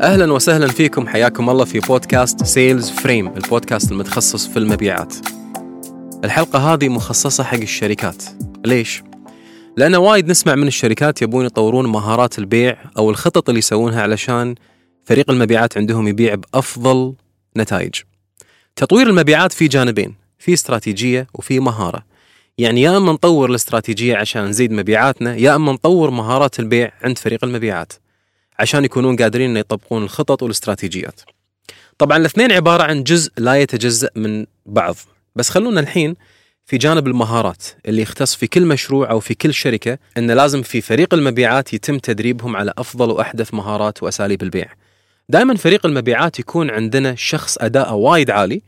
أهلا وسهلا فيكم حياكم الله في بودكاست Sales Frame البودكاست المتخصص في المبيعات. الحلقة هذه مخصصة حق الشركات. ليش؟ لأن وايد نسمع من الشركات يبون يطورون مهارات البيع أو الخطط اللي يسوونها علشان فريق المبيعات عندهم يبيع بأفضل نتائج. تطوير المبيعات في جانبين، في استراتيجية وفي مهارة. يعني يا أما نطور الاستراتيجية عشان نزيد مبيعاتنا يا أما نطور مهارات البيع عند فريق المبيعات عشان يكونون قادرين يطبقون الخطط والاستراتيجيات. طبعا الاثنين عبارة عن جزء لا يتجزأ من بعض، بس خلونا الحين في جانب المهارات اللي يختص في كل مشروع أو في كل شركة إن لازم في فريق المبيعات يتم تدريبهم على أفضل وأحدث مهارات وأساليب البيع. دائما فريق المبيعات يكون عندنا شخص اداءه وايد عالي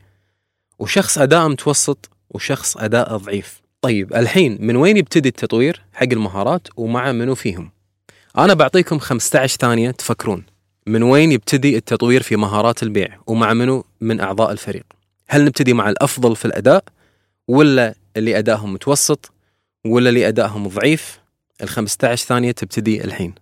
وشخص اداءه متوسط وشخص اداءه ضعيف. طيب الحين من وين يبتدي التطوير حق المهارات ومع منو فيهم؟ أنا بعطيكم 15 ثانية تفكرون. من وين يبتدي التطوير في مهارات البيع؟ ومع منو؟ من أعضاء الفريق. هل نبتدي مع الأفضل في الأداء؟ ولا اللي أدائهم متوسط؟ ولا اللي أدائهم ضعيف؟ ال 15 ثانية تبتدي الحين.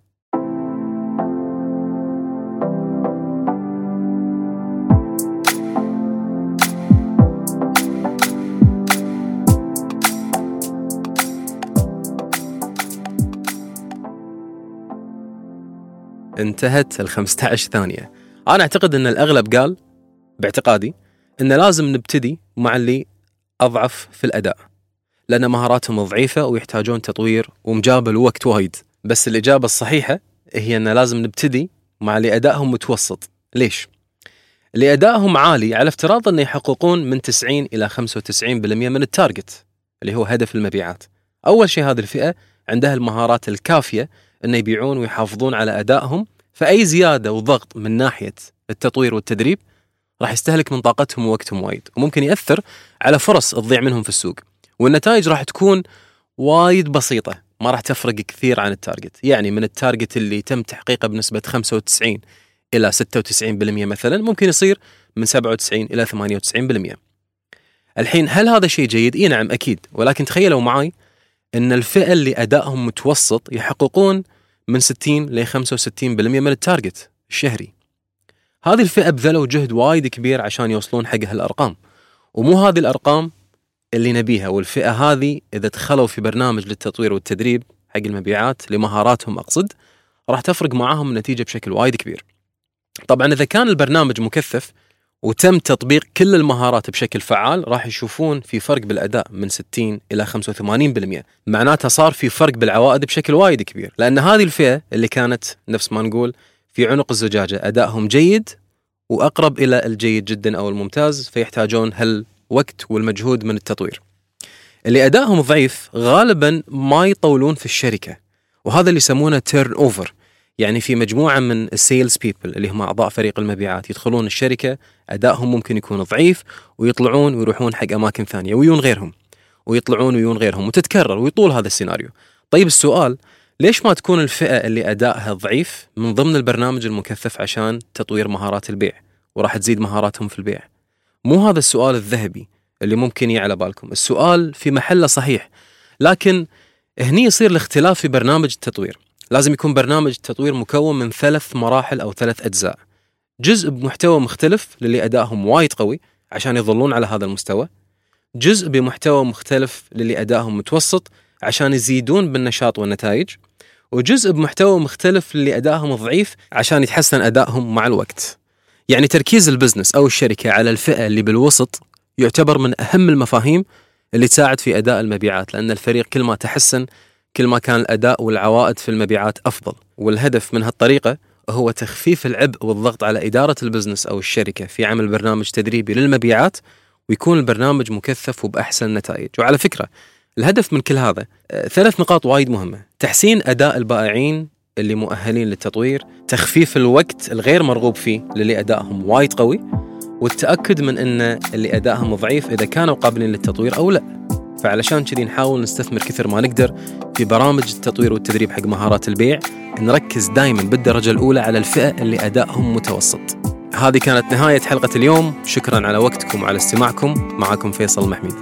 انتهت ال 15 ثانية. أنا أعتقد أن الأغلب قال باعتقادي أن لازم نبتدي مع اللي أضعف في الأداء لأن مهاراتهم ضعيفة ويحتاجون تطوير ومجاب الوقت وايد. بس الإجابة الصحيحة هي أن لازم نبتدي مع اللي أدائهم متوسط. ليش؟ اللي أدائهم عالي على افتراض أن يحققون من 90 إلى 95% من التارجت اللي هو هدف المبيعات. أول شيء هذه الفئة عندها المهارات الكافية أن يبيعون ويحافظون على أدائهم فأي زيادة وضغط من ناحية التطوير والتدريب راح يستهلك من طاقتهم ووقتهم وايد وممكن يأثر على فرص تضيع منهم في السوق. والنتائج راح تكون وايد بسيطة ما راح تفرق كثير عن ال target. يعني من ال target اللي تم تحقيقه بنسبة 95 إلى 96% مثلا ممكن يصير من 97 إلى 98% الحين هل هذا شيء جيد؟ إي نعم أكيد. ولكن تخيلوا معي أن الفئة اللي أدائهم متوسط يحققون من 60 ل 65% من ال target الشهري. هذه الفئة بذلوا جهد وايد كبير عشان يوصلون حق هالأرقام. ومو هذه الأرقام اللي نبيها والفئة هذه إذا دخلوا في برنامج للتطوير والتدريب حق المبيعات لمهاراتهم أقصد راح تفرق معاهم النتيجة بشكل وايد كبير. طبعا إذا كان البرنامج مكثف وتم تطبيق كل المهارات بشكل فعال راح يشوفون في فرق بالأداء من 60 إلى 85% معناتها صار في فرق بالعوائد بشكل وايد كبير. لأن هذه الفئة اللي كانت نفس ما نقول في عنق الزجاجة أدائهم جيد وأقرب إلى الجيد جدا أو الممتاز فيحتاجون هالوقت والمجهود من التطوير. اللي أدائهم ضعيف غالبا ما يطولون في الشركة وهذا اللي يسمونه turnover يعني في مجموعة من ال sales people اللي هم أعضاء فريق المبيعات يدخلون الشركة أدائهم ممكن يكون ضعيف ويطلعون ويروحون حق أماكن ثانية ويون غيرهم ويطلعون ويون غيرهم وتتكرر ويطول هذا السيناريو. طيب السؤال ليش ما تكون الفئة اللي أدائها ضعيف من ضمن البرنامج المكثف عشان تطوير مهارات البيع وراح تزيد مهاراتهم في البيع؟ مو هذا السؤال الذهبي اللي ممكن يعلى بالكم، السؤال في محله صحيح لكن هني يصير الاختلاف في برنامج التطوير. لازم يكون برنامج التطوير مكون من ثلاث مراحل أو ثلاث أجزاء. جزء بمحتوى مختلف للي أدائهم وايد قوي عشان يظلون على هذا المستوى. جزء بمحتوى مختلف للي أدائهم متوسط عشان يزيدون بالنشاط والنتائج. وجزء بمحتوى مختلف للي أدائهم ضعيف عشان يتحسن أدائهم مع الوقت. يعني تركيز البزنس أو الشركة على الفئة اللي بالوسط يعتبر من أهم المفاهيم اللي تساعد في أداء المبيعات لأن الفريق كل ما تحسن كل ما كان الأداء والعوائد في المبيعات أفضل. والهدف من هالطريقة هو تخفيف العبء والضغط على إدارة البزنس أو الشركة في عمل برنامج تدريبي للمبيعات ويكون البرنامج مكثف وبأحسن نتائج. وعلى فكرة الهدف من كل هذا آه، ثلاث نقاط وايد مهمة. تحسين أداء البائعين اللي مؤهلين للتطوير تخفيف الوقت الغير مرغوب فيه للي أدائهم وايد قوي والتأكد من أن اللي أدائهم ضعيف إذا كانوا قابلين للتطوير أو لا. فعلشان كذي نحاول نستثمر كثر ما نقدر في برامج التطوير والتدريب حق مهارات البيع نركز دائما بالدرجة الأولى على الفئة اللي أدائهم متوسط. هذه كانت نهاية حلقة اليوم. شكرا على وقتكم وعلى استماعكم. معكم فيصل محميد